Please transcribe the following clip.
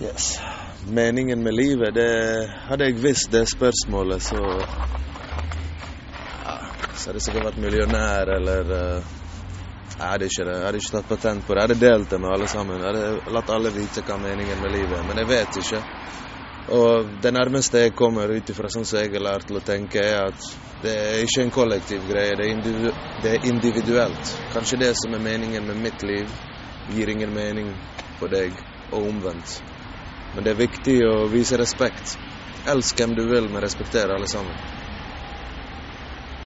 Yes. Meningen med livet, det Hadde jeg visst det spørsmålet, så ja, Så hadde jeg sikkert vært millionær eller uh, Jeg hadde ikke. Jeg hadde ikke tatt patent på det. Jeg hadde delt det med alle sammen. Jeg hadde latt alle vite hva meningen med livet er. Men jeg vet ikke. Og det nærmeste jeg kommer ut ifra sånn som jeg har lært til å tenke, er at det er ikke en kollektiv greie, det er, individu det er individuelt. Kanskje det som er meningen med mitt liv, gir ingen mening på deg, og omvendt. Men det er viktig å vise respekt. Elsk hvem du vil, men respekter alle sammen.